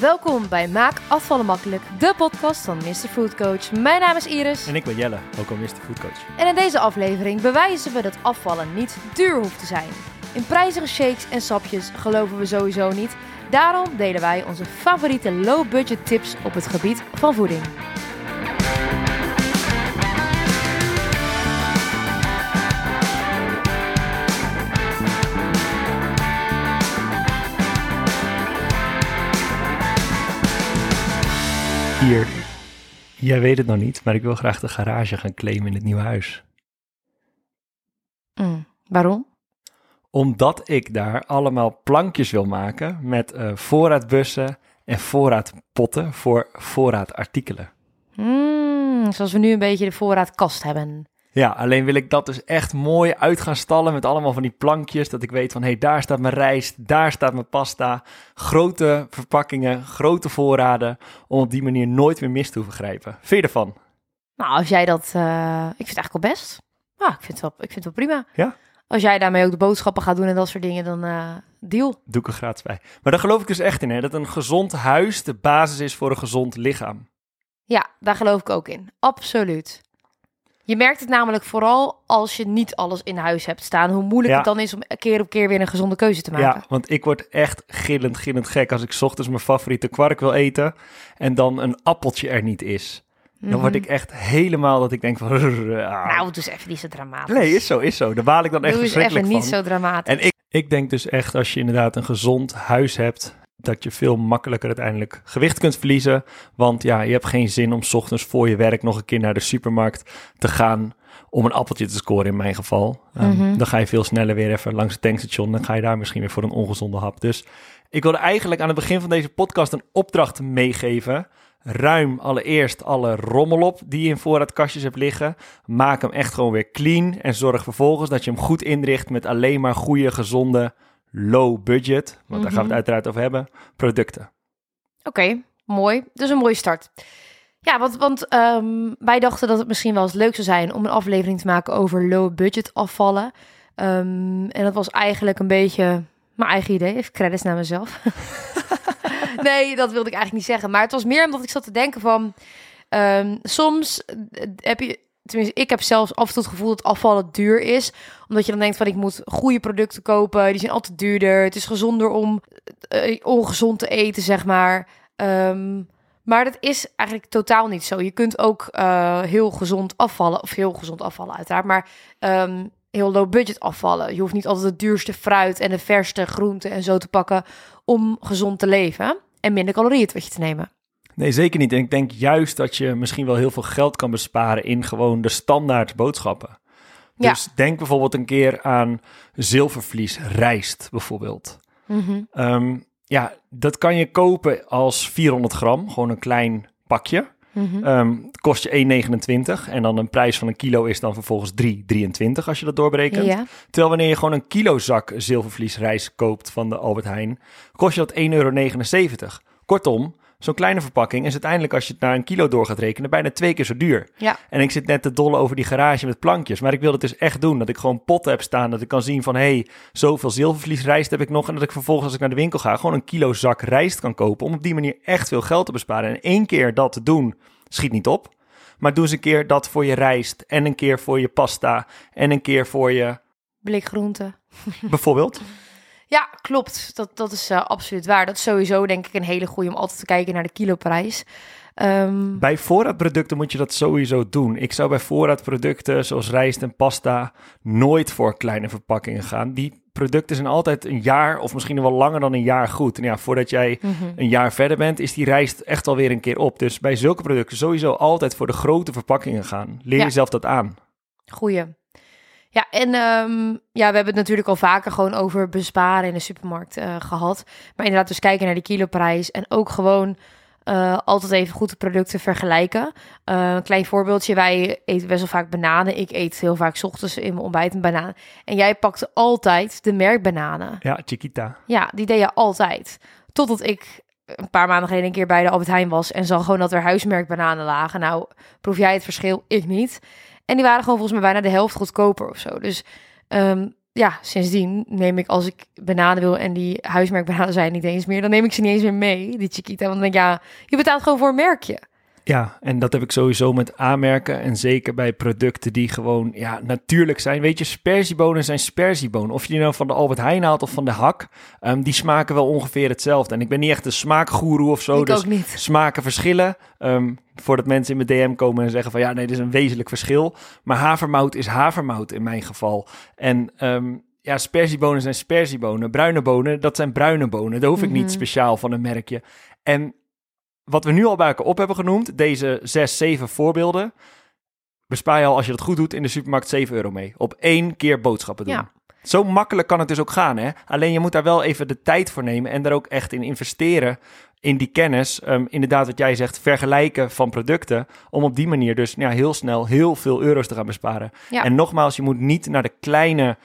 Welkom bij Maak Afvallen Makkelijk, de podcast van Mr. Food Coach. Mijn naam is Iris. En ik ben Jelle, ook al Mr. Food Coach. En in deze aflevering bewijzen we dat afvallen niet duur hoeft te zijn. In prijzige shakes en sapjes geloven we sowieso niet. Daarom delen wij onze favoriete low-budget tips op het gebied van voeding. Hier, jij weet het nog niet, maar ik wil graag de garage gaan claimen in het nieuwe huis. Mm, waarom? Omdat ik daar allemaal plankjes wil maken met eh, voorraadbussen en voorraadpotten voor voorraadartikelen. Mm, zoals we nu een beetje de voorraadkast hebben. Ja, alleen wil ik dat dus echt mooi uit gaan stallen met allemaal van die plankjes. Dat ik weet van, hé, hey, daar staat mijn rijst, daar staat mijn pasta. Grote verpakkingen, grote voorraden, om op die manier nooit meer mis te hoeven grijpen. Vind je ervan? Nou, als jij dat... eh, ik vind het eigenlijk al best. Ja, ik vind het wel, ik vind het wel prima. Ja? Als jij daarmee ook de boodschappen gaat doen en dat soort dingen, dan eh, deal. Doe ik er gratis bij. Maar daar geloof ik dus echt in, hè, dat een gezond huis de basis is voor een gezond lichaam. Ja, daar geloof ik ook in. Absoluut. Je merkt het namelijk vooral als je niet alles in huis hebt staan. Hoe moeilijk Ja. het dan is om keer op keer weer een gezonde keuze te maken. Ja, want ik word echt gillend, gillend gek als ik 's ochtends mijn favoriete kwark wil eten en dan een appeltje er niet is. Dan word Mhm. ik echt helemaal dat ik denk van... ah. Nou, doe eens even niet zo dramatisch. nee, is zo, is zo. Daar baal ik dan echt Doe eens verschrikkelijk even van. niet zo dramatisch. En ik, ik denk dus echt als je inderdaad een gezond huis hebt, dat je veel makkelijker uiteindelijk gewicht kunt verliezen. Want ja, je hebt geen zin om 's ochtends voor je werk nog een keer naar de supermarkt te gaan om een appeltje te scoren in mijn geval. Um, Mhm. Dan ga je veel sneller weer even langs het tankstation. Dan ga je daar misschien weer voor een ongezonde hap. Dus ik wilde eigenlijk aan het begin van deze podcast een opdracht meegeven. Ruim allereerst alle rommel op die je in voorraadkastjes hebt liggen. Maak hem echt gewoon weer clean. En zorg vervolgens dat je hem goed inricht met alleen maar goede, gezonde, low budget. Want daar gaan we Mhm. het uiteraard over hebben. Producten. Oké, mooi. Dus een mooie start. Ja, want, want ehm, wij dachten dat het misschien wel eens leuk zou zijn om een aflevering te maken over low budget afvallen. Ehm, en dat was eigenlijk een beetje mijn eigen idee. Even credits naar mezelf. nee, dat wilde ik eigenlijk niet zeggen. Maar het was meer omdat ik zat te denken van... ehm, soms eh, heb je... Tenminste, ik heb zelfs af en toe het gevoel dat afvallen duur is. Omdat je dan denkt van ik moet goede producten kopen. Die zijn altijd duurder. Het is gezonder om eh, ongezond te eten, zeg maar. Ehm, maar dat is eigenlijk totaal niet zo. Je kunt ook eh, heel gezond afvallen. Of heel gezond afvallen uiteraard. Maar ehm, heel low budget afvallen. Je hoeft niet altijd het duurste fruit en de verste groenten en zo te pakken... om gezond te leven en minder calorieën tot je te nemen. Nee, zeker niet. En ik denk juist dat je misschien wel heel veel geld kan besparen in gewoon de standaard boodschappen. Ja. Dus denk bijvoorbeeld een keer aan zilvervlies, rijst bijvoorbeeld. Mhm. Ehm, ja, dat kan je kopen als 400 gram, gewoon een klein pakje. Het kost je 1,29 en dan een prijs van een kilo is dan vervolgens 3,23 als je dat doorberekent. Ja. Terwijl wanneer je gewoon een kilo zak zilvervliesrijst koopt van de Albert Heijn, kost je dat 1,79 euro. Kortom, zo'n kleine verpakking is uiteindelijk als je het naar een kilo door gaat rekenen bijna twee keer zo duur. Ja. En ik zit net te dollen over die garage met plankjes, maar ik wil het dus echt doen. Dat ik gewoon potten heb staan, dat ik kan zien van hé, hey, zoveel zilvervliesrijst heb ik nog. En dat ik vervolgens als ik naar de winkel ga gewoon een kilo zak rijst kan kopen om op die manier echt veel geld te besparen. En één keer dat te doen, schiet niet op. Maar doe eens een keer dat voor je rijst en een keer voor je pasta en een keer voor je Blik groenten. bijvoorbeeld. Ja, klopt. Dat, dat is eh, absoluut waar. Dat is sowieso denk ik een hele goede om altijd te kijken naar de kiloprijs. Ehm, Bij voorraadproducten moet je dat sowieso doen. Ik zou bij voorraadproducten zoals rijst en pasta nooit voor kleine verpakkingen gaan. Die producten zijn altijd een jaar of misschien wel langer dan een jaar goed. En ja, voordat jij mhm. een jaar verder bent, is die rijst echt alweer een keer op. Dus bij zulke producten sowieso altijd voor de grote verpakkingen gaan. Leer Ja. jezelf dat aan. Goeie. Ja, en ehm, ja, we hebben het natuurlijk al vaker gewoon over besparen in de supermarkt eh, gehad. Maar inderdaad, dus kijken naar die kiloprijs en ook gewoon eh, altijd even goed de producten vergelijken. Eh, een klein voorbeeldje, wij eten best wel vaak bananen. Ik eet heel vaak 's ochtends in mijn ontbijt een banaan. En jij pakte altijd de merkbananen. Ja, Chiquita. Ja, die deed je altijd. Totdat ik een paar maanden geleden een keer bij de Albert Heijn was en zag gewoon dat er huismerkbananen lagen. Nou, proef jij het verschil? Ik niet. En die waren gewoon volgens mij bijna de helft goedkoper of zo. Dus ehm, ja, sindsdien neem ik als ik bananen wil en die huismerkbananen zijn niet eens meer, dan neem ik ze niet eens meer mee, die Chiquita. Want dan denk ik, ja, je betaalt gewoon voor een merkje. Ja, en dat heb ik sowieso met aanmerken. En zeker bij producten die gewoon ja, natuurlijk zijn. Weet je, sperziebonen zijn sperziebonen. Of je die nou van de Albert Heijn haalt of van de hak. Um, die smaken wel ongeveer hetzelfde. En ik ben niet echt een smaakgoeroe of zo. Ik dus ook niet. smaken verschillen. Um, voordat mensen in mijn DM komen en zeggen van ja, nee, dit is een wezenlijk verschil. Maar havermout is havermout in mijn geval. En um, ja, sperziebonen zijn sperziebonen. Bruine bonen, dat zijn bruine bonen. Daar hoef ik niet Mhm. speciaal van een merkje. En wat we nu al bij elkaar op hebben genoemd, deze zes, zeven voorbeelden, bespaar je al als je dat goed doet in de supermarkt 7 euro mee. Op één keer boodschappen doen. Ja. Zo makkelijk kan het dus ook gaan. Hè? Alleen je moet daar wel even de tijd voor nemen en daar ook echt in investeren. In die kennis, Ehm, inderdaad wat jij zegt, vergelijken van producten. Om op die manier dus ja, heel snel heel veel euro's te gaan besparen. Ja. En nogmaals, je moet niet naar de kleine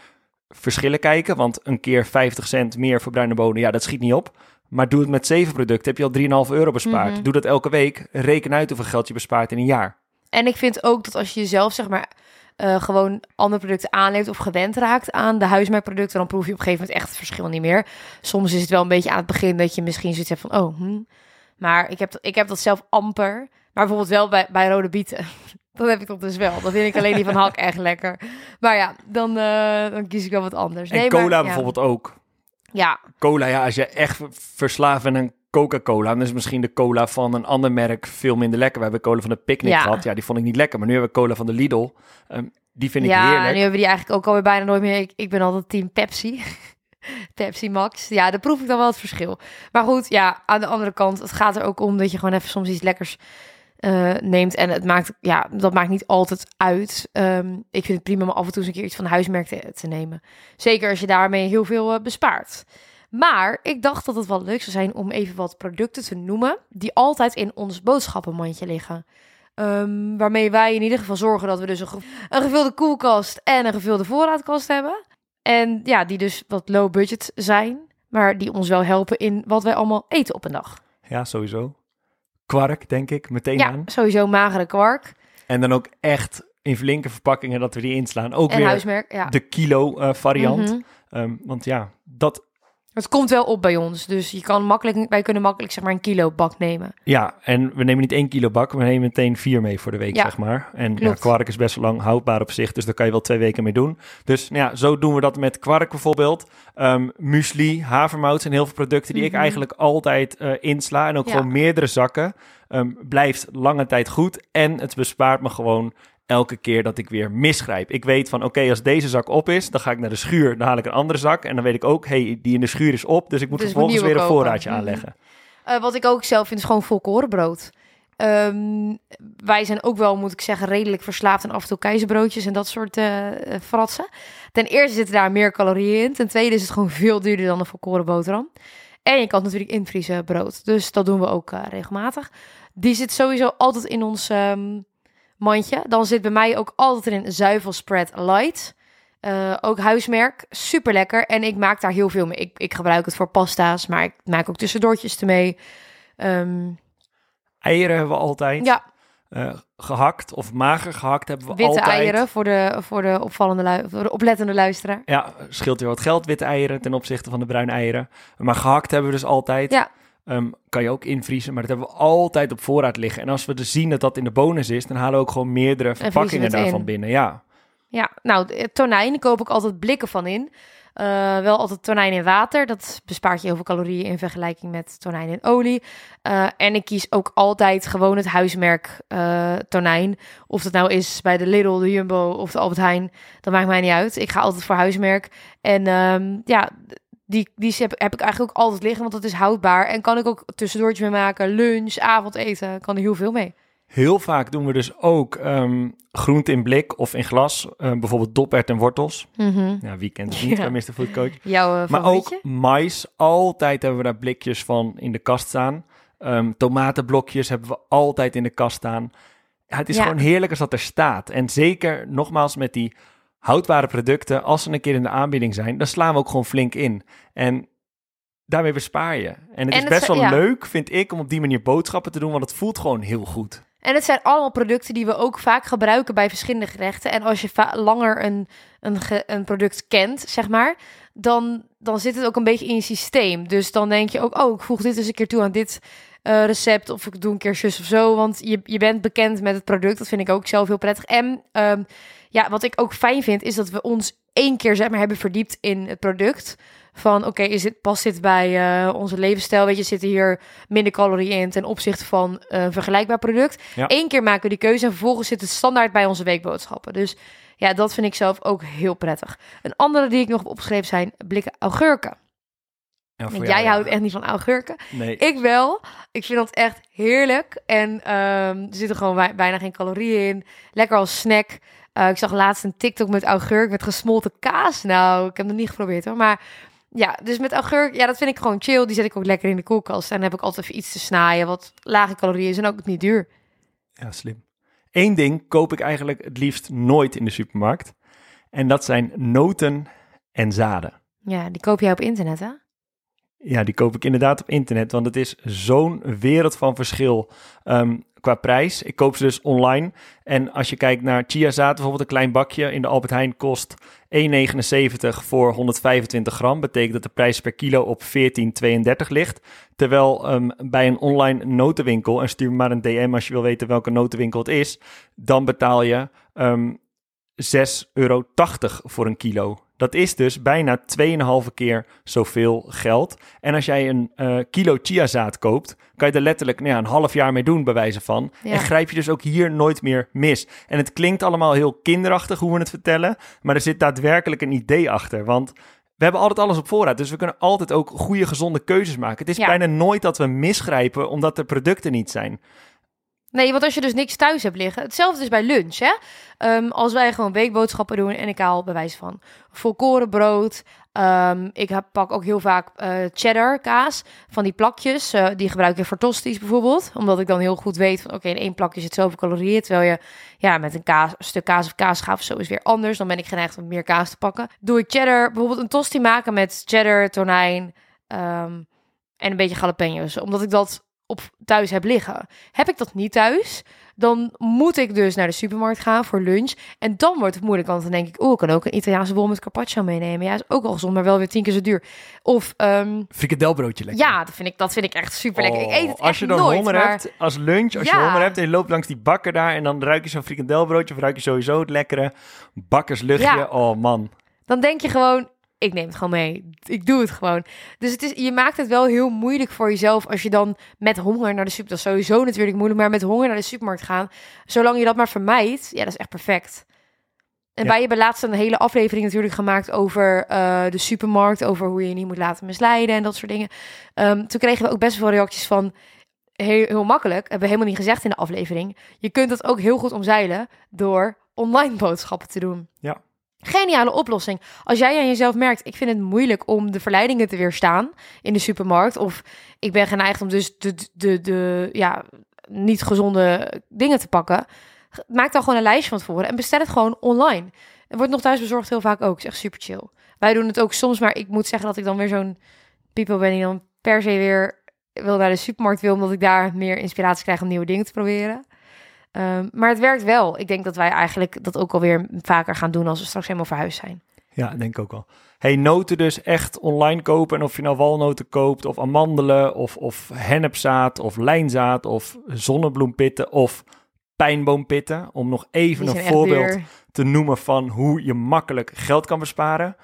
verschillen kijken. Want een keer 50 cent meer voor bruine bonen, ja, dat schiet niet op. Maar doe het met zeven producten, heb je al 3,5 euro bespaard. Mhm. Doe dat elke week, reken uit hoeveel geld je bespaart in een jaar. En ik vind ook dat als je jezelf, zeg maar, eh, gewoon andere producten aanleert of gewend raakt aan de huismerkproducten, dan proef je op een gegeven moment echt het verschil niet meer. Soms is het wel een beetje aan het begin dat je misschien zoiets hebt van, oh, hm. maar ik heb, ik heb dat zelf amper. Maar bijvoorbeeld wel bij, bij rode bieten. Dat heb ik toch dus wel. Dan vind ik alleen die van Hak echt lekker. Maar ja, dan, eh, dan kies ik wel wat anders. En Nee, maar, cola ja. bijvoorbeeld ook. Ja, Cola, ja, als je echt ver- verslaafd bent aan Coca-Cola, dan is misschien de cola van een ander merk veel minder lekker. We hebben cola van de Picnic Ja. gehad. Ja, die vond ik niet lekker. Maar nu hebben we cola van de Lidl. Ehm, die vind ik ja, heerlijk. en nu hebben we die eigenlijk ook alweer bijna nooit meer. Ik, ik ben altijd team Pepsi. Pepsi Max. Ja, daar proef ik dan wel het verschil. Maar goed, ja, aan de andere kant, het gaat er ook om dat je gewoon even soms iets lekkers eh, neemt. En het maakt, ja, dat maakt niet altijd uit. Ehm, ik vind het prima om af en toe eens een keer iets van huismerk te, nemen. Zeker als je daarmee heel veel eh, bespaart. Maar ik dacht dat het wel leuk zou zijn om even wat producten te noemen die altijd in ons boodschappenmandje liggen. Ehm, waarmee wij in ieder geval zorgen dat we dus een, een gevulde koelkast en een gevulde voorraadkast hebben. En ja, die dus wat low budget zijn, maar die ons wel helpen in wat wij allemaal eten op een dag. Ja, sowieso. Kwark, denk ik, meteen Ja, aan. sowieso magere kwark En dan ook echt in flinke verpakkingen dat we die inslaan. Ook en weer huismerk. Ja. de kilo eh, variant. Mhm. Ehm, want ja, dat... Het komt wel op bij ons, dus je kan makkelijk, wij kunnen makkelijk zeg maar een kilo bak nemen. Ja, en we nemen niet één kilo bak, we nemen meteen vier mee voor de week, Ja, zeg maar. En ja, kwark is best wel lang houdbaar op zich, dus daar kan je wel twee weken mee doen. Dus nou ja, zo doen we dat met kwark bijvoorbeeld. Ehm muesli, havermout zijn heel veel producten die ik Mhm. eigenlijk altijd eh, insla. En ook Ja. gewoon meerdere zakken. Ehm, blijft lange tijd goed en het bespaart me gewoon elke keer dat ik weer misgrijp. Ik weet van, oké, als deze zak op is, dan ga ik naar de schuur, dan haal ik een andere zak. En dan weet ik ook, hey, die in de schuur is op, dus ik moet Dus vervolgens weer een voorraadje Mhm. aanleggen. Eh, wat ik ook zelf vind is gewoon volkorenbrood. Ehm, wij zijn ook wel, moet ik zeggen, redelijk verslaafd aan af en toe keizerbroodjes en dat soort eh eh, fratsen. Ten eerste zitten daar meer calorieën in. Ten tweede is het gewoon veel duurder dan een volkoren boterham. En je kan natuurlijk invriezen brood. Dus dat doen we ook regelmatig. Die zit sowieso altijd in ons ehm, mandje. Dan zit bij mij ook altijd in zuivelspread light. Eh, ook huismerk, super lekker. En ik maak daar heel veel mee. Ik, ik gebruik het voor pasta's, maar ik maak ook tussendoortjes ermee. Ehm Eieren hebben we altijd. ja, Eh, gehakt of mager gehakt hebben we witte altijd. eieren voor de, voor de opvallende lu- voor de oplettende luisteraar. Ja, scheelt weer wat geld, witte eieren ten opzichte van de bruine eieren. Maar gehakt hebben we dus altijd. Ja. Ehm, kan je ook invriezen, maar dat hebben we altijd op voorraad liggen. En als we dus zien dat dat in de bonus is, dan halen we ook gewoon meerdere verpakkingen daarvan in. binnen. Ja, Ja, nou, de- tonijn koop ik altijd blikken van in. Eh, wel altijd tonijn in water. Dat bespaart je heel veel calorieën in vergelijking met tonijn in olie. Eh, en ik kies ook altijd gewoon het huismerk eh, tonijn. Of dat nou is bij de Lidl, de Jumbo of de Albert Heijn. Dat maakt mij niet uit. Ik ga altijd voor huismerk. En ehm, ja, die, die heb, heb ik eigenlijk ook altijd liggen, want dat is houdbaar. En kan ik ook tussendoortjes mee maken. Lunch, avondeten, kan er heel veel mee. heel vaak doen we dus ook ehm groente in blik of in glas. Ehm, bijvoorbeeld dopert en wortels. Ja, wie kent het niet Ja. bij Mr. Food Coach? Jouw eh, Maar ook mais. Altijd hebben we daar blikjes van in de kast staan. Ehm, tomatenblokjes hebben we altijd in de kast staan. Ja, het is gewoon heerlijk als dat er staat. En zeker, nogmaals, met die houdbare producten, als ze een keer in de aanbieding zijn, dan slaan we ook gewoon flink in. En daarmee bespaar je. En het En is best wel ja. leuk, vind ik, om op die manier boodschappen te doen, want het voelt gewoon heel goed. En het zijn allemaal producten die we ook vaak gebruiken bij verschillende gerechten. En als je langer een, een, een product kent, zeg maar, dan, dan zit het ook een beetje in je systeem. Dus dan denk je ook, oh, ik voeg dit eens een keer toe aan dit eh, recept. Of ik doe een keer zus of zo. Want je, je bent bekend met het product. Dat vind ik ook zelf heel prettig. En ehm, ja, wat ik ook fijn vind, is dat we ons één keer zeg maar, hebben verdiept in het product. Van oké, is dit past dit bij eh, onze levensstijl? Weet je, zitten hier minder calorieën in ten opzichte van een vergelijkbaar product. Ja. Eén keer maken we die keuze en vervolgens zit het standaard bij onze weekboodschappen. Dus ja, dat vind ik zelf ook heel prettig. Een andere die ik nog heb opgeschreven zijn blikken augurken. Ja, jou, jij ja. houdt echt niet van augurken. Nee. Ik wel. Ik vind dat echt heerlijk. En ehm, er zitten gewoon bijna geen calorieën in. Lekker als snack. Eh, ik zag laatst een TikTok met augurk met gesmolten kaas. Nou, ik heb het niet geprobeerd hoor. Maar ja, dus met augurk, ja, dat vind ik gewoon chill. Die zet ik ook lekker in de koelkast. En dan heb ik altijd even iets te snijden wat lage calorieën is en ook niet duur. Ja, slim. Eén ding koop ik eigenlijk het liefst nooit in de supermarkt. En dat zijn noten en zaden. Ja, die koop jij op internet hè? Ja, die koop ik inderdaad op internet, want het is zo'n wereld van verschil ehm, qua prijs. Ik koop ze dus online. En als je kijkt naar chiazaad, bijvoorbeeld een klein bakje in de Albert Heijn kost 1,79 voor 125 gram. Betekent dat de prijs per kilo op 14,32 ligt. Terwijl ehm, bij een online notenwinkel, en stuur maar een DM als je wil weten welke notenwinkel het is, dan betaal je ehm 6,80 euro voor een kilo. Dat is dus bijna 2,5 keer zoveel geld. En als jij een eh, kilo chiazaad koopt, kan je er letterlijk nou ja, een half jaar mee doen, bij wijze van. Ja. En grijp je dus ook hier nooit meer mis. En het klinkt allemaal heel kinderachtig hoe we het vertellen, maar er zit daadwerkelijk een idee achter. Want we hebben altijd alles op voorraad, dus we kunnen altijd ook goede, gezonde keuzes maken. Het is Ja. bijna nooit dat we misgrijpen omdat de producten niet zijn. Nee, want als je dus niks thuis hebt liggen. Hetzelfde is bij lunch, hè. Ehm, als wij gewoon weekboodschappen doen en ik haal bewijs van volkorenbrood. Ehm, ik heb, pak ook heel vaak eh, cheddar kaas van die plakjes. eh, die gebruik ik voor tosties bijvoorbeeld. Omdat ik dan heel goed weet van oké, in één plakje zit zoveel calorieën. Terwijl je ja, met een, kaas, stuk kaas of kaasschaaf of zo is weer anders. Dan ben ik geneigd om meer kaas te pakken. Doe ik cheddar, bijvoorbeeld een tosti maken met cheddar, tonijn ehm, en een beetje jalapenos. Omdat ik dat op thuis heb liggen. Heb ik dat niet thuis, dan moet ik dus naar de supermarkt gaan voor lunch. En dan wordt het moeilijk, want dan denk ik... oh, ik kan ook een Italiaanse bol met carpaccio meenemen. Ja, is ook al gezond, maar wel weer tien keer zo duur. Of, ehm, Frikadelbroodje lekker. ja, dat vind, ik, dat vind ik echt super lekker. ik eet het Oh, als je dan nooit, honger maar hebt, als lunch, als je honger hebt en je loopt langs die bakker daar en dan ruik je zo'n frikandelbroodje of ruik je sowieso het lekkere bakkersluchtje. Ja. Oh man. dan denk je gewoon... Ik neem het gewoon mee. Ik doe het gewoon. Dus het is, je maakt het wel heel moeilijk voor jezelf als je dan met honger naar de super. Dat is sowieso natuurlijk moeilijk, maar met honger naar de supermarkt gaan. Zolang je dat maar vermijdt, ja, dat is echt perfect. En Ja. wij hebben laatst een hele aflevering natuurlijk gemaakt over eh, de supermarkt, over hoe je je niet moet laten misleiden en dat soort dingen. Ehm, toen kregen we ook best wel veel reacties van heel, heel makkelijk, hebben we helemaal niet gezegd in de aflevering. Je kunt dat ook heel goed omzeilen door online boodschappen te doen. Ja. Geniale oplossing. Als jij aan jezelf merkt, ik vind het moeilijk om de verleidingen te weerstaan in de supermarkt. Of ik ben geneigd om dus de, de, de, ja, niet gezonde dingen te pakken. Maak dan gewoon een lijstje van tevoren en bestel het gewoon online. Er wordt nog thuis bezorgd heel vaak ook. is echt super chill. Wij doen het ook soms, maar ik moet zeggen dat ik dan weer zo'n people ben die dan per se weer wil naar de supermarkt wil, omdat ik daar meer inspiratie krijg om nieuwe dingen te proberen. Ehm, maar het werkt wel. Ik denk dat wij eigenlijk dat ook alweer vaker gaan doen als we straks helemaal verhuisd zijn. Ja, denk ik ook wel. Hey, noten dus echt online kopen. En of je nou walnoten koopt, of amandelen, of, of hennepzaad, of lijnzaad, of zonnebloempitten, of pijnboompitten. Om nog even een voorbeeld te noemen van hoe je makkelijk geld kan besparen.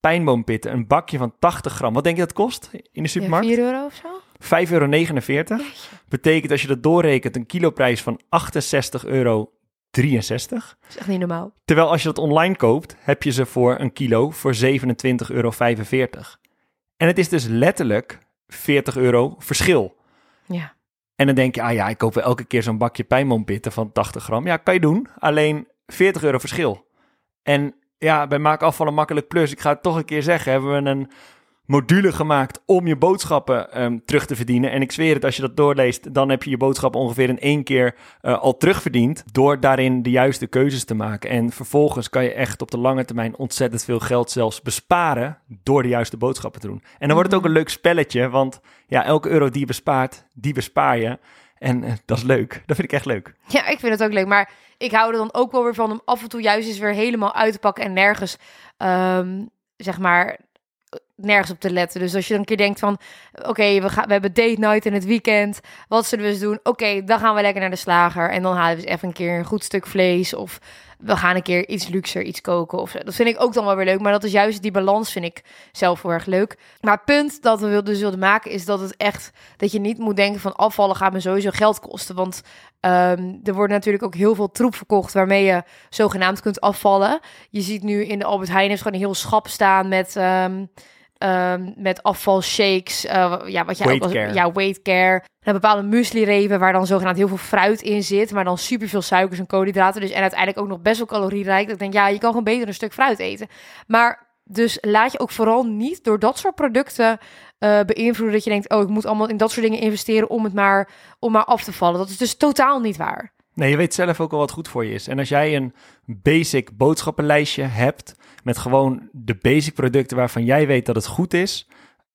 Pijnboompitten, een bakje van 80 gram. Wat denk je dat kost in de Ja, supermarkt? 4 euro of zo? 5,49 euro. Betekent als je dat doorrekent een kiloprijs van 68,63 euro. Dat is echt niet normaal. Terwijl als je dat online koopt, heb je ze voor een kilo voor 27,45 euro. En het is dus letterlijk 40 euro verschil. Ja. En dan denk je, ah ja, ik koop wel elke keer zo'n bakje pijnboompitten van 80 gram. Ja, kan je doen. Alleen 40 euro verschil. En ja, bij Maak Afvallen Makkelijk Plus, ik ga het toch een keer zeggen, hebben we een module gemaakt om je boodschappen ehm, terug te verdienen. En ik zweer het, als je dat doorleest, dan heb je je boodschappen ongeveer in één keer eh, al terugverdiend. Door daarin de juiste keuzes te maken. En vervolgens kan je echt op de lange termijn ontzettend veel geld zelfs besparen door de juiste boodschappen te doen. En dan wordt het ook een leuk spelletje, want ja, elke euro die je bespaart, die bespaar je. En eh, dat is leuk. Dat vind ik echt leuk. Ja, ik vind het ook leuk. Maar ik hou er dan ook wel weer van om af en toe juist eens weer helemaal uit te pakken en nergens, ehm, zeg maar, nergens op te letten. Dus als je dan een keer denkt van, oké, we, gaan, we hebben date night in het weekend. Wat zullen we eens doen? Oké, dan gaan we lekker naar de slager. En dan halen we eens even een keer een goed stuk vlees. Of we gaan een keer iets luxer, iets koken. Of. Dat vind ik ook dan wel weer leuk. Maar dat is juist die balans, vind ik zelf heel erg leuk. Maar het punt dat we dus wilden maken, is dat het echt, dat je niet moet denken van afvallen gaat me sowieso geld kosten. Want ehm, er wordt natuurlijk ook heel veel troep verkocht waarmee je zogenaamd kunt afvallen. Je ziet nu in de Albert Heijn heeft gewoon een heel schap staan met... ehm, ehm, met afvalshakes, eh, ja, wat jij Weight ook ja, weight care. En bepaalde muesli-repen waar dan zogenaamd heel veel fruit in zit, maar dan superveel suikers en koolhydraten. Dus en uiteindelijk ook nog best wel calorierijk. Dat ik denk, ja, je kan gewoon beter een stuk fruit eten. Maar dus laat je ook vooral niet door dat soort producten eh, beïnvloeden dat je denkt, oh, ik moet allemaal in dat soort dingen investeren om het maar, om maar af te vallen. Dat is dus totaal niet waar. Nee, je weet zelf ook al wat goed voor je is. En als jij een basic boodschappenlijstje hebt met gewoon de basic producten waarvan jij weet dat het goed is.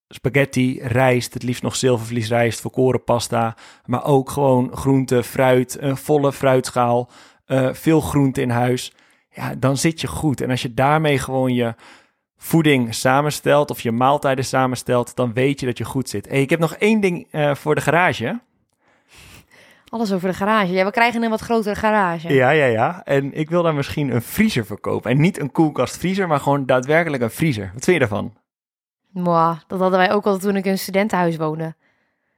Spaghetti, rijst, het liefst nog zilvervliesrijst, volkoren pasta. Maar ook gewoon groente, fruit, een volle fruitschaal, eh, veel groente in huis. Ja, dan zit je goed. En als je daarmee gewoon je voeding samenstelt of je maaltijden samenstelt, dan weet je dat je goed zit. Hey, ik heb nog één ding eh, voor de garage. Alles over de garage. Ja, we krijgen een wat grotere garage. Ja, ja, ja. En ik wil daar misschien een vriezer verkopen. En niet een koelkast-vriezer, maar gewoon daadwerkelijk een vriezer. Wat vind je daarvan? Mwah, dat hadden wij ook al toen ik in een studentenhuis woonde.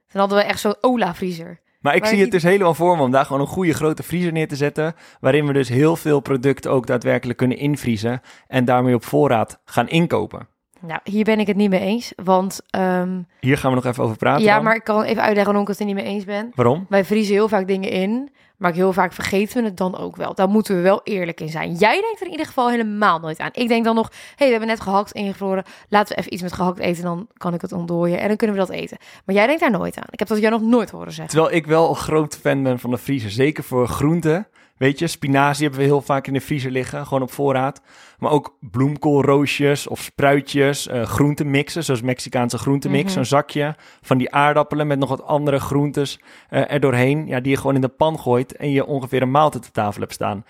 Toen hadden we echt zo'n Ola-vriezer. Maar ik zie het dus helemaal voor me om daar gewoon een goede grote vriezer neer te zetten. Waarin we dus heel veel producten ook daadwerkelijk kunnen invriezen. En daarmee op voorraad gaan inkopen. Nou, hier ben ik het niet mee eens. Want ehm, Hier gaan we nog even over praten. ja, dan. maar ik kan even uitleggen waarom ik het er niet mee eens ben. Waarom? Wij vriezen heel vaak dingen in, maar heel vaak vergeten we het dan ook wel. Daar moeten we wel eerlijk in zijn. Jij denkt er in ieder geval helemaal nooit aan. Ik denk dan nog, hé, hey, we hebben net gehakt ingevroren. Laten we even iets met gehakt eten, dan kan ik het ontdooien en dan kunnen we dat eten. Maar jij denkt daar nooit aan. Ik heb dat jou nog nooit horen zeggen. Terwijl ik wel een groot fan ben van de vriezer. Zeker voor groenten. Weet je, spinazie hebben we heel vaak in de vriezer liggen. Gewoon op voorraad. Maar ook bloemkoolroosjes of spruitjes. eh groentemixen, zoals Mexicaanse groentemix. Mhm. Zo'n zakje van die aardappelen met nog wat andere groentes eh er doorheen. Ja, die je gewoon in de pan gooit en je ongeveer een maaltijd op tafel hebt staan.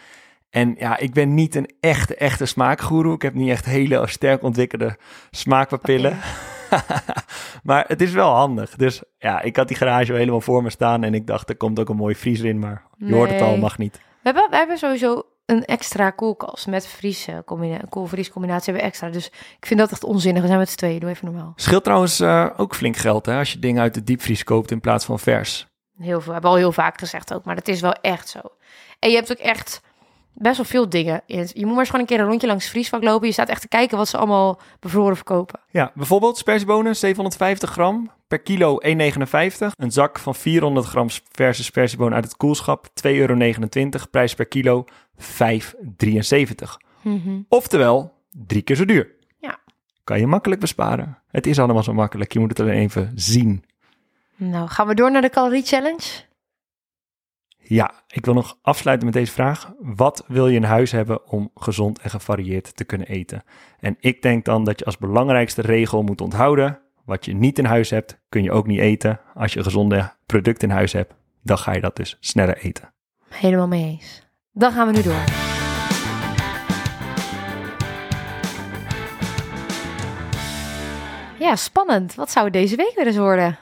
En ja, ik ben niet een echte, echte smaakgoeroe. Ik heb niet echt hele sterk ontwikkelde smaakpapillen. maar het is wel handig. Dus ja, ik had die garage wel helemaal voor me staan. En ik dacht, er komt ook een mooie vriezer in. Maar je hoort het al, mag niet. We hebben, we hebben sowieso een extra koelkast met vries, combina kool-vries combinatie hebben we extra. Dus ik vind dat echt onzinnig. We zijn met z'n tweeën. Doe even normaal. Scheelt trouwens eh, ook flink geld hè, als je dingen uit de diepvries koopt in plaats van vers. Heel veel. Hebben we al heel vaak gezegd ook. Maar dat is wel echt zo. En je hebt ook echt best wel veel dingen. in Je moet maar eens gewoon een keer een rondje langs het vriesvak lopen. Je staat echt te kijken wat ze allemaal bevroren verkopen. Ja, bijvoorbeeld spersiebonen, 750 gram per kilo 1,59. Een zak van 400 gram verse spersiebonen uit het koelschap, 2,29 euro. Prijs per kilo 5,73. Oftewel, drie keer zo duur. Ja. Kan je makkelijk besparen. Het is allemaal zo makkelijk, je moet het alleen even zien. Nou, gaan we door naar de calorie challenge? Ja, ik wil nog afsluiten met deze vraag. Wat wil je in huis hebben om gezond en gevarieerd te kunnen eten? En ik denk dan dat je als belangrijkste regel moet onthouden: wat je niet in huis hebt, kun je ook niet eten. Als je gezonde producten in huis hebt, dan ga je dat dus sneller eten. Helemaal mee eens. Dan gaan we nu door. Ja, spannend. Wat zou deze week weer eens worden?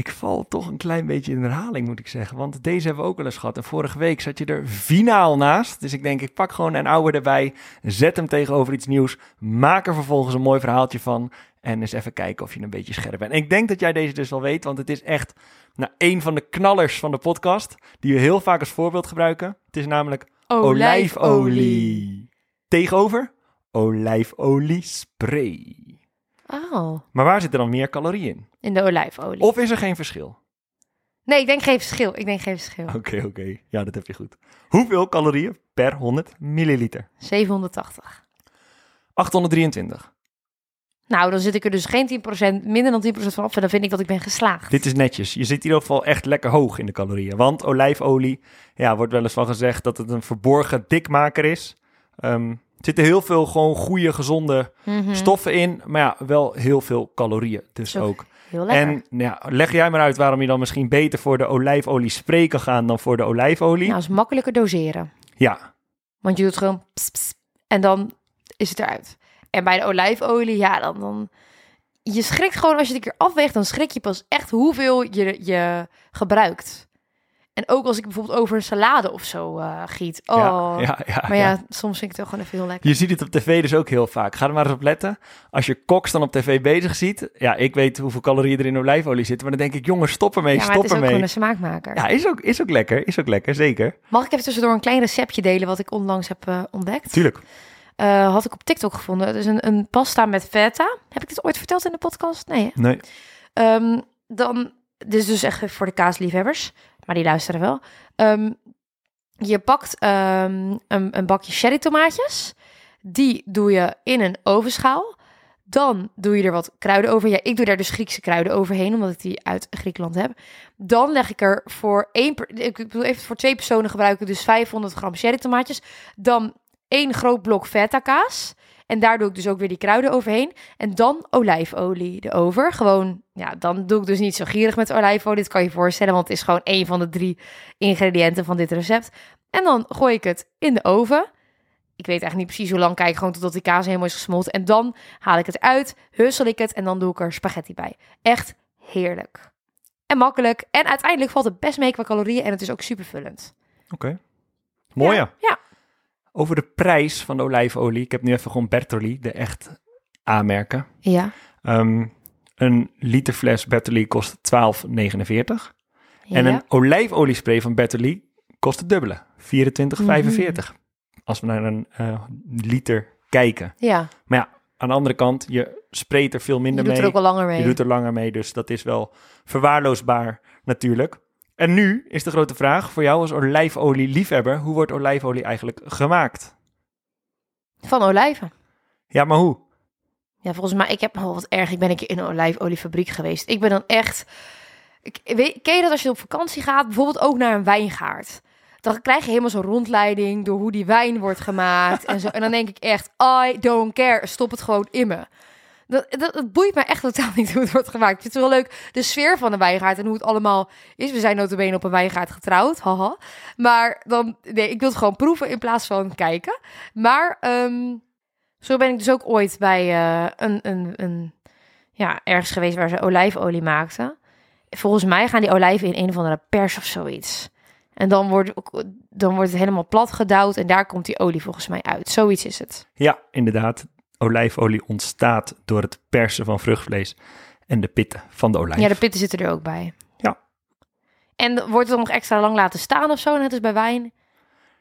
Ik val toch een klein beetje in herhaling, moet ik zeggen. Want deze hebben we ook wel eens gehad. En vorige week zat je er finaal naast. Dus ik denk, ik pak gewoon een oude erbij. Zet hem tegenover iets nieuws. Maak er vervolgens een mooi verhaaltje van. En eens even kijken of je een beetje scherp bent. En ik denk dat jij deze dus wel weet. Want het is echt nou, een van de knallers van de podcast. Die we heel vaak als voorbeeld gebruiken. Het is namelijk olijfolie. Tegenover olijfolie spray. Oh, Maar waar zitten dan meer calorieën in? in de olijfolie. Of is er geen verschil? Nee, ik denk geen verschil. Ik denk geen verschil. Oké, oké. Ja, dat heb je goed. Hoeveel calorieën per 100 milliliter? 780. 823. Nou, dan zit ik er dus geen 10%, minder dan 10% van af. En dan vind ik dat ik ben geslaagd. Dit is netjes. Je zit in ieder geval echt lekker hoog in de calorieën. Want olijfolie, ja, wordt wel eens van gezegd dat het een verborgen dikmaker is. Ehm, er zitten heel veel gewoon goede, gezonde Mhm. stoffen in. Maar ja, wel heel veel calorieën dus Zo. ook. Heel lekker. En nou ja, leg jij maar uit waarom je dan misschien beter voor de olijfolie spray kan gaan dan voor de olijfolie. Nou, is makkelijker doseren. Ja, Want je doet gewoon ps, ps, en dan is het eruit. En bij de olijfolie, ja, dan, dan... Je schrikt gewoon, als je het een keer afweegt, dan schrik je pas echt hoeveel je, je gebruikt. En ook als ik bijvoorbeeld over een salade of zo eh, giet. Oh, ja, ja, ja, maar ja, ja. soms vind ik het wel gewoon even heel lekker. Je ziet het op tv dus ook heel vaak. Ga er maar eens op letten. Als je koks dan op tv bezig ziet. Ja, ik weet hoeveel calorieën er in olijfolie zitten. Maar dan denk ik, jongens, stop ermee, ja, maar stop het is ook ermee. gewoon een smaakmaker. Ja, is ook, is ook lekker. Is ook lekker, zeker. Mag ik even tussendoor een klein receptje delen wat ik onlangs heb eh, ontdekt? Tuurlijk. Eh, had ik op TikTok gevonden. Het is een, een pasta met feta. Heb ik dit ooit verteld in de podcast? Nee, hè? Nee. Ehm, dan, dit is dus echt voor de kaasliefhebbers, maar die luisteren wel. Ehm, je pakt ehm, een, een bakje cherry tomaatjes. Die doe je in een ovenschaal. Dan doe je er wat kruiden over. Ja, ik doe daar dus Griekse kruiden overheen, omdat ik die uit Griekenland heb. Dan leg ik er voor één, ik bedoel even voor twee personen gebruiken, dus 500 gram cherry tomaatjes. Dan één groot blok feta kaas. En daar doe ik dus ook weer die kruiden overheen. En dan olijfolie erover. Gewoon, ja, dan doe ik dus niet zo gierig met olijfolie. Dit kan je je voorstellen, want het is gewoon één van de drie ingrediënten van dit recept. En dan gooi ik het in de oven. Ik weet eigenlijk niet precies hoe lang. Kijk gewoon totdat die kaas helemaal is gesmolten. En dan haal ik het uit, hussel ik het en dan doe ik er spaghetti bij. Echt heerlijk. En makkelijk. En uiteindelijk valt het best mee qua calorieën en het is ook supervullend. Oké. Mooi ja. Ja. Over de prijs van de olijfolie. Ik heb nu even gewoon Bertolli, de echt aanmerken. Ja. Ehm, een liter fles Bertolli kost 12,49. En Ja. een olijfoliespray van Bertolli kost het dubbele, 24,45. Als we naar een eh, liter kijken. ja. Maar ja, aan de andere kant, je sprayt er veel Je minder doet mee. er ook al langer mee. Je doet er langer mee, dus dat is wel verwaarloosbaar natuurlijk. En nu is de grote vraag voor jou als olijfolie-liefhebber: hoe wordt olijfolie eigenlijk gemaakt? Van olijven. Ja, maar hoe? Ja, volgens mij, ik heb oh, wat erg. Ik ben een keer in een olijfoliefabriek geweest. Ik ben dan echt. Ik, weet, ken je dat als je op vakantie gaat, bijvoorbeeld ook naar een wijngaard? Dan krijg je helemaal zo'n rondleiding door hoe die wijn wordt gemaakt en zo. En dan denk ik echt, I don't care, stop het gewoon in me. Dat, boeit me echt totaal niet hoe het wordt gemaakt. Ik vind het wel leuk, de sfeer van de wijngaard en hoe het allemaal is. We zijn notabene op een wijngaard getrouwd, haha. Maar dan, nee, ik wil het gewoon proeven in plaats van kijken. Maar ehm, zo ben ik dus ook ooit bij eh, een, een, een, ja, ergens geweest waar ze olijfolie maakten. Volgens mij gaan die olijven in een of andere pers of zoiets. En dan wordt, dan wordt het helemaal plat gedouwd en daar komt die olie volgens mij uit. Zoiets is het. Ja, inderdaad. Olijfolie ontstaat door het persen van vruchtvlees en de pitten van de olijf. Ja, de pitten zitten er ook bij. Ja. En wordt het dan nog extra lang laten staan of zo, net als bij wijn?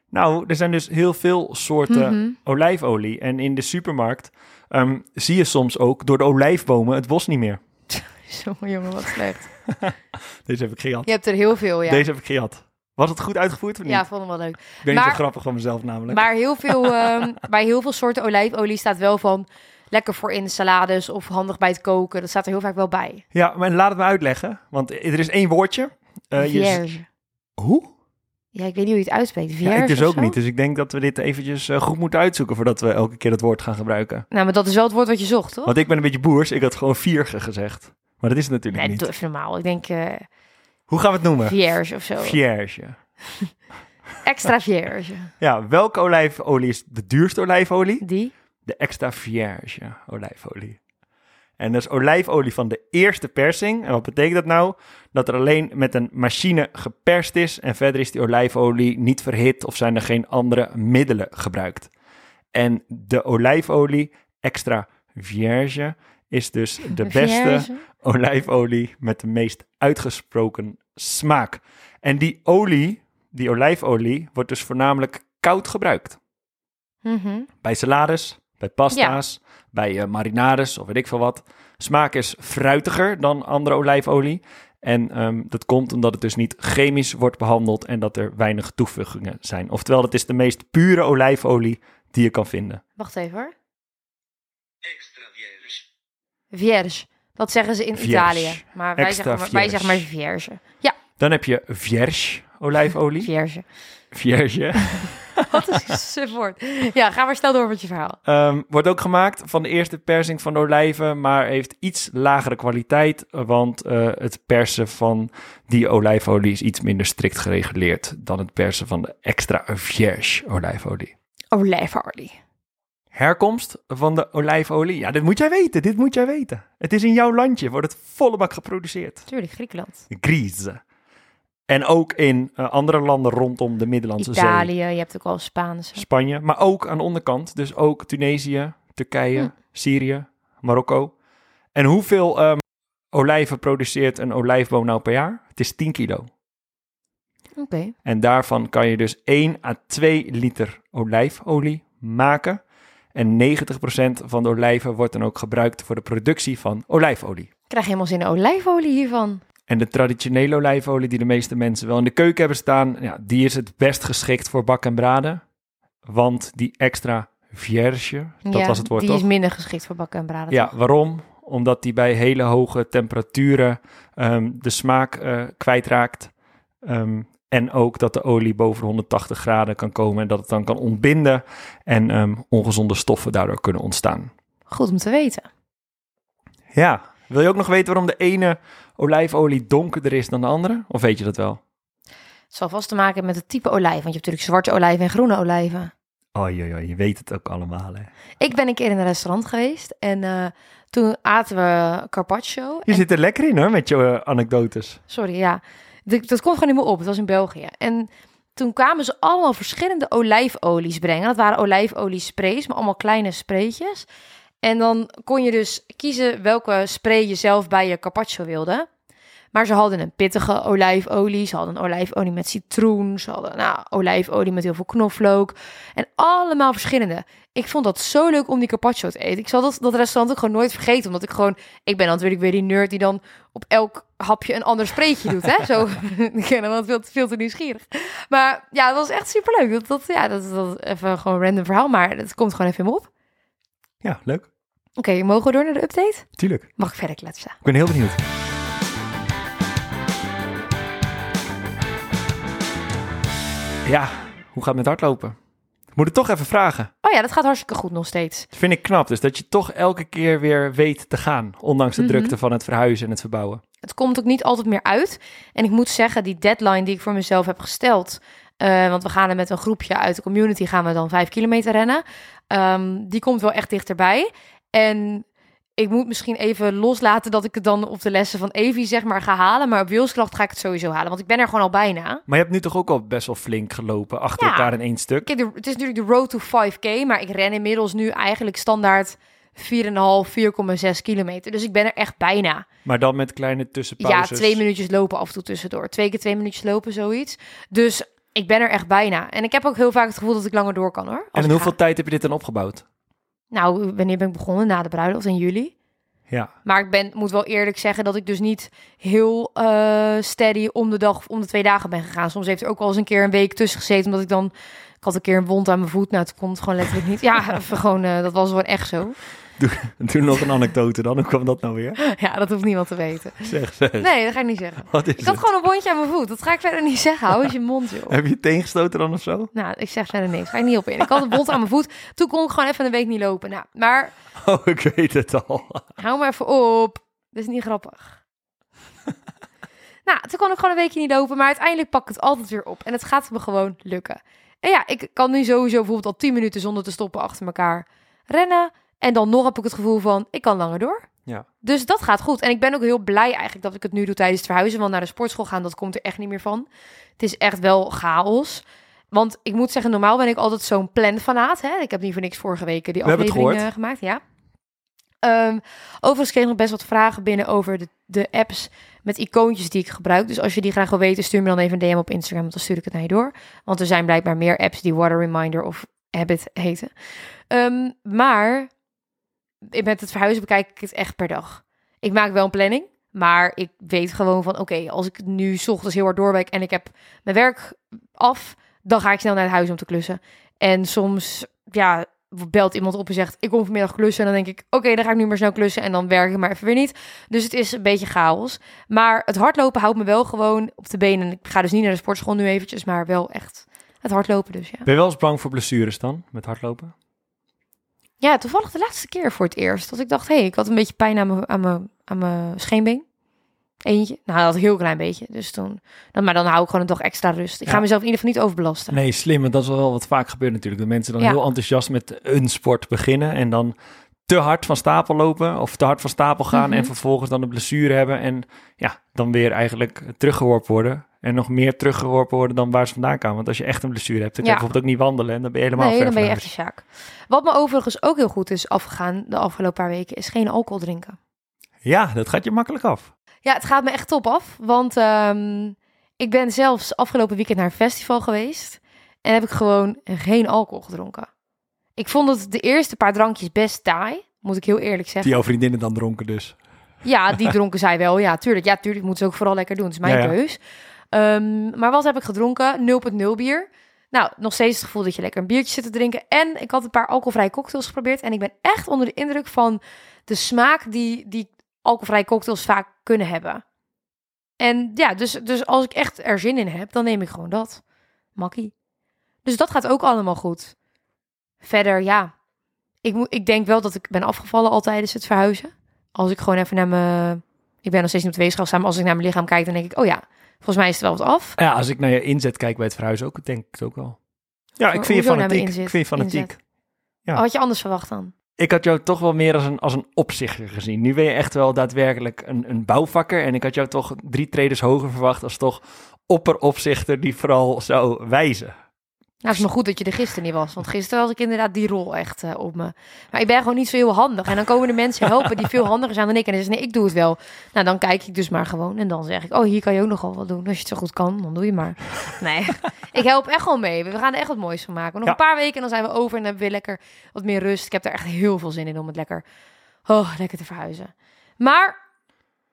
Nou, er zijn dus heel veel soorten Mhm. olijfolie. En in de supermarkt ehm, zie je soms ook door de olijfbomen het bos niet meer. Zo, jongen, wat slecht. Deze heb ik gehad. Je hebt er heel veel, ja. Deze heb ik gehad. Was het goed uitgevoerd of niet? Ja, vond hem wel leuk. ik ben niet maar- zo grappig van mezelf namelijk. Maar heel veel, ehm, bij heel veel soorten olijfolie staat wel van lekker voor in salades of handig bij het koken. Dat staat er heel vaak wel bij. Ja, maar laat het me uitleggen. Want er is één woordje. Je- Vierge. Hoe? Ja, ik weet niet hoe je het uitspreekt. Ja, Vierge ik dus ook zo? niet. Dus ik denk dat we dit eventjes eh, goed moeten uitzoeken voordat we elke keer dat woord gaan gebruiken. Nou, maar dat is wel het woord wat je zocht, toch? Want ik ben een beetje boers. Ik had gewoon vierge gezegd. Maar dat is het natuurlijk Nee, niet. doe even normaal. Ik denk eh Hoe gaan we het noemen? vierge of zo. Vierge. Extra vierge. Ja, welke olijfolie is de duurste olijfolie? Die? De extra vierge olijfolie. En dat is olijfolie van de eerste persing. En wat betekent dat nou? Dat er alleen met een machine geperst is en verder is die olijfolie niet verhit of zijn er geen andere middelen gebruikt. En de olijfolie extra vierge is dus de beste olijfolie met de meest uitgesproken smaak. En die olie, die olijfolie, wordt dus voornamelijk koud gebruikt. Mhm. Bij salades, bij pasta's, bij eh, marinades of weet ik veel wat. Smaak is fruitiger dan andere olijfolie. En ehm, dat komt omdat het dus niet chemisch wordt behandeld en dat er weinig toevoegingen zijn. Oftewel, het is de meest pure olijfolie die je kan vinden. Wacht even hoor. Extra vierge. Dat zeggen ze in Vierge. Italië. Maar wij Extra zeggen maar, wij zeggen maar vierge. Ja, Dan heb je vierge olijfolie. vierge. Vierge. Wat is een woord. Ja, ga maar snel door met je verhaal. Ehm, wordt ook gemaakt van de eerste persing van olijven, maar heeft iets lagere kwaliteit, want eh, het persen van die olijfolie is iets minder strikt gereguleerd dan het persen van de extra vierge olijfolie. Olijfolie. Herkomst van de olijfolie? Ja, dit moet jij weten, dit moet jij weten. Het is in jouw landje, wordt het volle bak geproduceerd. Tuurlijk, Griekenland. Griezen. En ook in eh, andere landen rondom de Middellandse Zee. Italië, je hebt ook al Spaans. Spanje, maar ook aan de onderkant. Dus ook Tunesië, Turkije, Hm. Syrië, Marokko. En hoeveel ehm, olijven produceert een olijfboom nou per jaar? Het is 10 kilo. Oké. En daarvan kan je dus 1 à 2 liter olijfolie maken. En 90% van de olijven wordt dan ook gebruikt voor de productie van olijfolie. Ik krijg helemaal zin in olijfolie hiervan. En de traditionele olijfolie die de meeste mensen wel in de keuken hebben staan, ja, die is het best geschikt voor bak en braden. Want die extra vierge, dat ja, was het woord die toch? is minder geschikt voor bakken en braden. Ja, toch? waarom? Omdat die bij hele hoge temperaturen ehm, de smaak eh, kwijtraakt. Ehm, en ook dat de olie boven de 180 graden kan komen en dat het dan kan ontbinden. En ehm, ongezonde stoffen daardoor kunnen ontstaan. Goed om te weten. Ja, wil je ook nog weten waarom de ene olijfolie donkerder is dan de andere? Of weet je dat wel? Het zal vast te maken hebben met het type olijf. Want je hebt natuurlijk zwarte olijven en groene olijven. Oh, joh, je weet het ook allemaal, hè? Ik ben een keer in een restaurant geweest. En eh, toen aten we carpaccio. Je En- zit er lekker in, hoor, met je eh, anekdotes. Sorry, ja. Dat, komt gewoon niet meer op. Het was in België. En toen kwamen ze allemaal verschillende olijfolies brengen. Dat waren olijfoliesprays, maar allemaal kleine spraytjes. En dan kon je dus kiezen welke spray je zelf bij je carpaccio wilde. Maar ze hadden een pittige olijfolie. Ze hadden een olijfolie met citroen. Ze hadden nou, olijfolie met heel veel knoflook. En allemaal verschillende. Ik vond dat zo leuk om die carpaccio te eten. Ik zal dat, dat restaurant ook gewoon nooit vergeten. Omdat ik gewoon... Ik ben natuurlijk weer die nerd die dan op elk hapje een ander spreetje doet. Hè? Zo, ik ben dan veel, te- veel te nieuwsgierig. Maar ja, het was echt superleuk. Dat, dat, ja, dat, dat even gewoon een random verhaal. Maar het komt gewoon even in me op. Ja, leuk. Oké, mogen we door naar de update? Tuurlijk. Mag ik verder kletsen? Ik ben heel benieuwd. Ja, hoe gaat het met hardlopen? Ik moet het toch even vragen. Oh ja, dat gaat hartstikke goed nog steeds. Dat vind ik knap. Dus dat je toch elke keer weer weet te gaan. Ondanks de Mhm. drukte van het verhuizen en het verbouwen. Het komt ook niet altijd meer uit. En ik moet zeggen, die deadline die ik voor mezelf heb gesteld. eh, want we gaan er met een groepje uit de community gaan we dan vijf kilometer rennen. ehm, die komt wel echt dichterbij. En ik moet misschien even loslaten dat ik het dan op de lessen van Evie zeg maar ga halen. Maar op wilskracht ga ik het sowieso halen. Want ik ben er gewoon al bijna. Maar je hebt nu toch ook al best wel flink gelopen. Achter Ja. elkaar in één stuk. Kijk, het is natuurlijk de road to 5k. Maar ik ren inmiddels nu eigenlijk standaard 4,5, 4,6 kilometer. Dus ik ben er echt bijna. Maar dan met kleine Ja, tussenpauzes. twee minuutjes lopen af en toe tussendoor. Twee keer twee minuutjes lopen, zoiets. Dus ik ben er echt bijna. En ik heb ook heel vaak het gevoel dat ik langer door kan, hoor. En in hoeveel tijd heb je dit dan opgebouwd? Nou, wanneer ben ik begonnen? Na de bruiloft in juli. Ja. Maar ik ben, moet wel eerlijk zeggen dat ik dus niet heel eh, steady om de dag of om de twee dagen ben gegaan. Soms heeft er ook wel eens een keer een week tussen gezeten, omdat ik dan... Ik had een keer een wond aan mijn voet. Nou, het komt gewoon letterlijk niet. Ja, gewoon, eh, dat was gewoon echt zo. Doe nog een anekdote dan. Hoe kwam dat nou weer? Ja, dat hoeft niemand te weten. Zeg, zeg. Nee, dat ga ik niet zeggen. Wat is Ik had het? gewoon een wondje aan mijn voet. Dat ga ik verder niet zeggen. Hou eens je mond, joh. Heb je je teen gestoten dan of zo? Nou, ik zeg verder niks. Ga ik niet op in. Ik had een bot aan mijn voet. Toen kon ik gewoon even een week niet lopen. Nou, maar Oh, ik weet het al. hou maar even op. Dat is niet grappig. nou, toen kon ik gewoon een weekje niet lopen. Maar uiteindelijk pak ik het altijd weer op. En het gaat me gewoon lukken. En ja, ik kan nu sowieso bijvoorbeeld al 10 minuten zonder te stoppen achter elkaar rennen. En dan nog heb ik het gevoel van, ik kan langer door. Ja. Dus dat gaat goed. En ik ben ook heel blij eigenlijk dat ik het nu doe tijdens het verhuizen. Want naar de sportschool gaan, dat komt er echt niet meer van. Het is echt wel chaos. Want ik moet zeggen, normaal ben ik altijd zo'n planfanaat. Hè? Ik heb niet voor niks vorige week die We aflevering eh, gemaakt. Ja. Ehm, overigens kreeg ik nog best wat vragen binnen over de, de apps met icoontjes die ik gebruik. Dus als je die graag wil weten, stuur me dan even een DM op Instagram. Want dan stuur ik het naar je door. Want er zijn blijkbaar meer apps die Water Reminder of Habit heten. Ehm, maar met het verhuizen bekijk ik het echt per dag. Ik maak wel een planning. Maar ik weet gewoon van, oké, als ik nu 's ochtends heel hard doorwerk en ik heb mijn werk af, dan ga ik snel naar het huis om te klussen. En soms, ja, belt iemand op en zegt, ik kom vanmiddag klussen. En dan denk ik, oké, dan ga ik nu maar snel klussen en dan werk ik maar even weer niet. Dus het is een beetje chaos. Maar het hardlopen houdt me wel gewoon op de benen. Ik ga dus niet naar de sportschool nu eventjes, maar wel echt Het hardlopen dus, ja. Ben je wel eens bang voor blessures dan, met hardlopen? Ja, toevallig de laatste keer voor het eerst. Dat ik dacht, hé, hey, ik had een beetje pijn aan mijn, aan mijn, aan mijn scheenbeen. Eentje. Nou, dat een heel klein beetje. Dus toen, dan, maar dan hou ik gewoon een dag extra rust. Ik ga mezelf in ieder geval niet overbelasten. Nee, slim. Want dat is wel wat vaak gebeurt natuurlijk. Dat mensen dan Ja. heel enthousiast met een sport beginnen en dan te hard van stapel lopen of te hard van stapel gaan Mhm. en vervolgens dan een blessure hebben en ja, dan weer eigenlijk teruggeworpen worden en nog meer teruggeworpen worden dan waar ze vandaan kwamen. Want als je echt een blessure hebt, dan kan je bijvoorbeeld ook niet wandelen en dan ben je helemaal nee, dan ben je echt een sjaak. Wat me overigens ook heel goed is afgegaan de afgelopen paar weken, is geen alcohol drinken. Ja, dat gaat je makkelijk af. Ja, het gaat me echt top af. Want ehm, ik ben zelfs afgelopen weekend naar een festival geweest. En heb ik gewoon geen alcohol gedronken. Ik vond het de eerste paar drankjes best taai. Moet ik heel eerlijk zeggen. Die jouw vriendinnen dan dronken dus. Ja, die dronken zij wel. Ja, tuurlijk. Ja, tuurlijk. Moeten ze ook vooral lekker doen. Het is mijn Ja, ja. keus. Ehm, maar wat heb ik gedronken? 0.0 bier. Nou, nog steeds het gevoel dat je lekker een biertje zit te drinken. En ik had een paar alcoholvrije cocktails geprobeerd. En ik ben echt onder de indruk van de smaak die, die alcoholvrije cocktails vaak kunnen hebben. En ja, dus, dus als ik echt er zin in heb, dan neem ik gewoon dat. Makkie. Dus dat gaat ook allemaal goed. Verder, ja. Ik, moet, ik denk wel dat ik ben afgevallen al tijdens het verhuizen. Als ik gewoon even naar mijn... Ik ben nog steeds niet op de weegschaal staan, maar als ik naar mijn lichaam kijk, dan denk ik... Oh ja, volgens mij is het wel wat af. Ja, als ik naar je inzet kijk bij het verhuizen ook, denk ik het ook wel. Ja, ik vind fanatiek. inzet- Ik vind je fanatiek. inzet? Ja. Had je anders verwacht dan? Ik had jou toch wel meer als een, als een opzichter gezien. Nu ben je echt wel daadwerkelijk een, een bouwvakker. En ik had jou toch drie traders hoger verwacht als toch opperopzichter die vooral zou wijzen. Nou, het is maar goed dat je er gisteren niet was. Want gisteren had ik inderdaad die rol echt eh, op me. Maar ik ben gewoon niet zo heel handig. En dan komen de mensen helpen die veel handiger zijn dan ik. En dan zeggen ze, nee, ik doe het wel. Nou, dan kijk ik dus maar gewoon. En dan zeg ik, oh, hier kan je ook nogal wat doen. Als je het zo goed kan, dan doe je maar. Nee, ik help echt gewoon mee. We gaan er echt wat moois van maken. Nog Ja. een paar weken en dan zijn we over. En dan hebben we lekker wat meer rust. Ik heb er echt heel veel zin in om het lekker, oh, lekker te verhuizen. Maar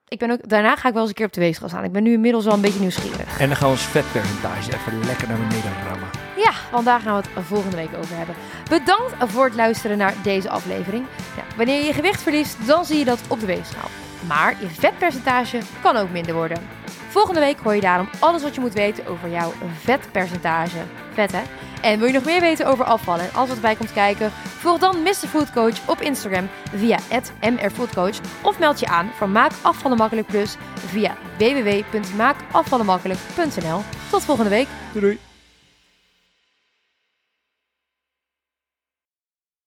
ik ben ook, daarna ga ik wel eens een keer op de weegschaal staan. Ik ben nu inmiddels wel een beetje nieuwsgierig. En dan gaan we ons vetpercentage even lekker naar beneden rammen. Ja, want daar gaan we het volgende week over hebben. Bedankt voor het luisteren naar deze aflevering. Wanneer je je gewicht verliest, dan zie je dat op de weegschaal. Maar je vetpercentage kan ook minder worden. Volgende week hoor je daarom alles wat je moet weten over jouw vetpercentage. Vet hè? En wil je nog meer weten over afvallen en alles wat erbij komt kijken? Volg dan Mr. Food Coach op Instagram via @mrfoodcoach of meld je aan voor Maak Afvallen Makkelijk Plus via www.maakafvallenmakkelijk.nl. Tot volgende week. Doei doei.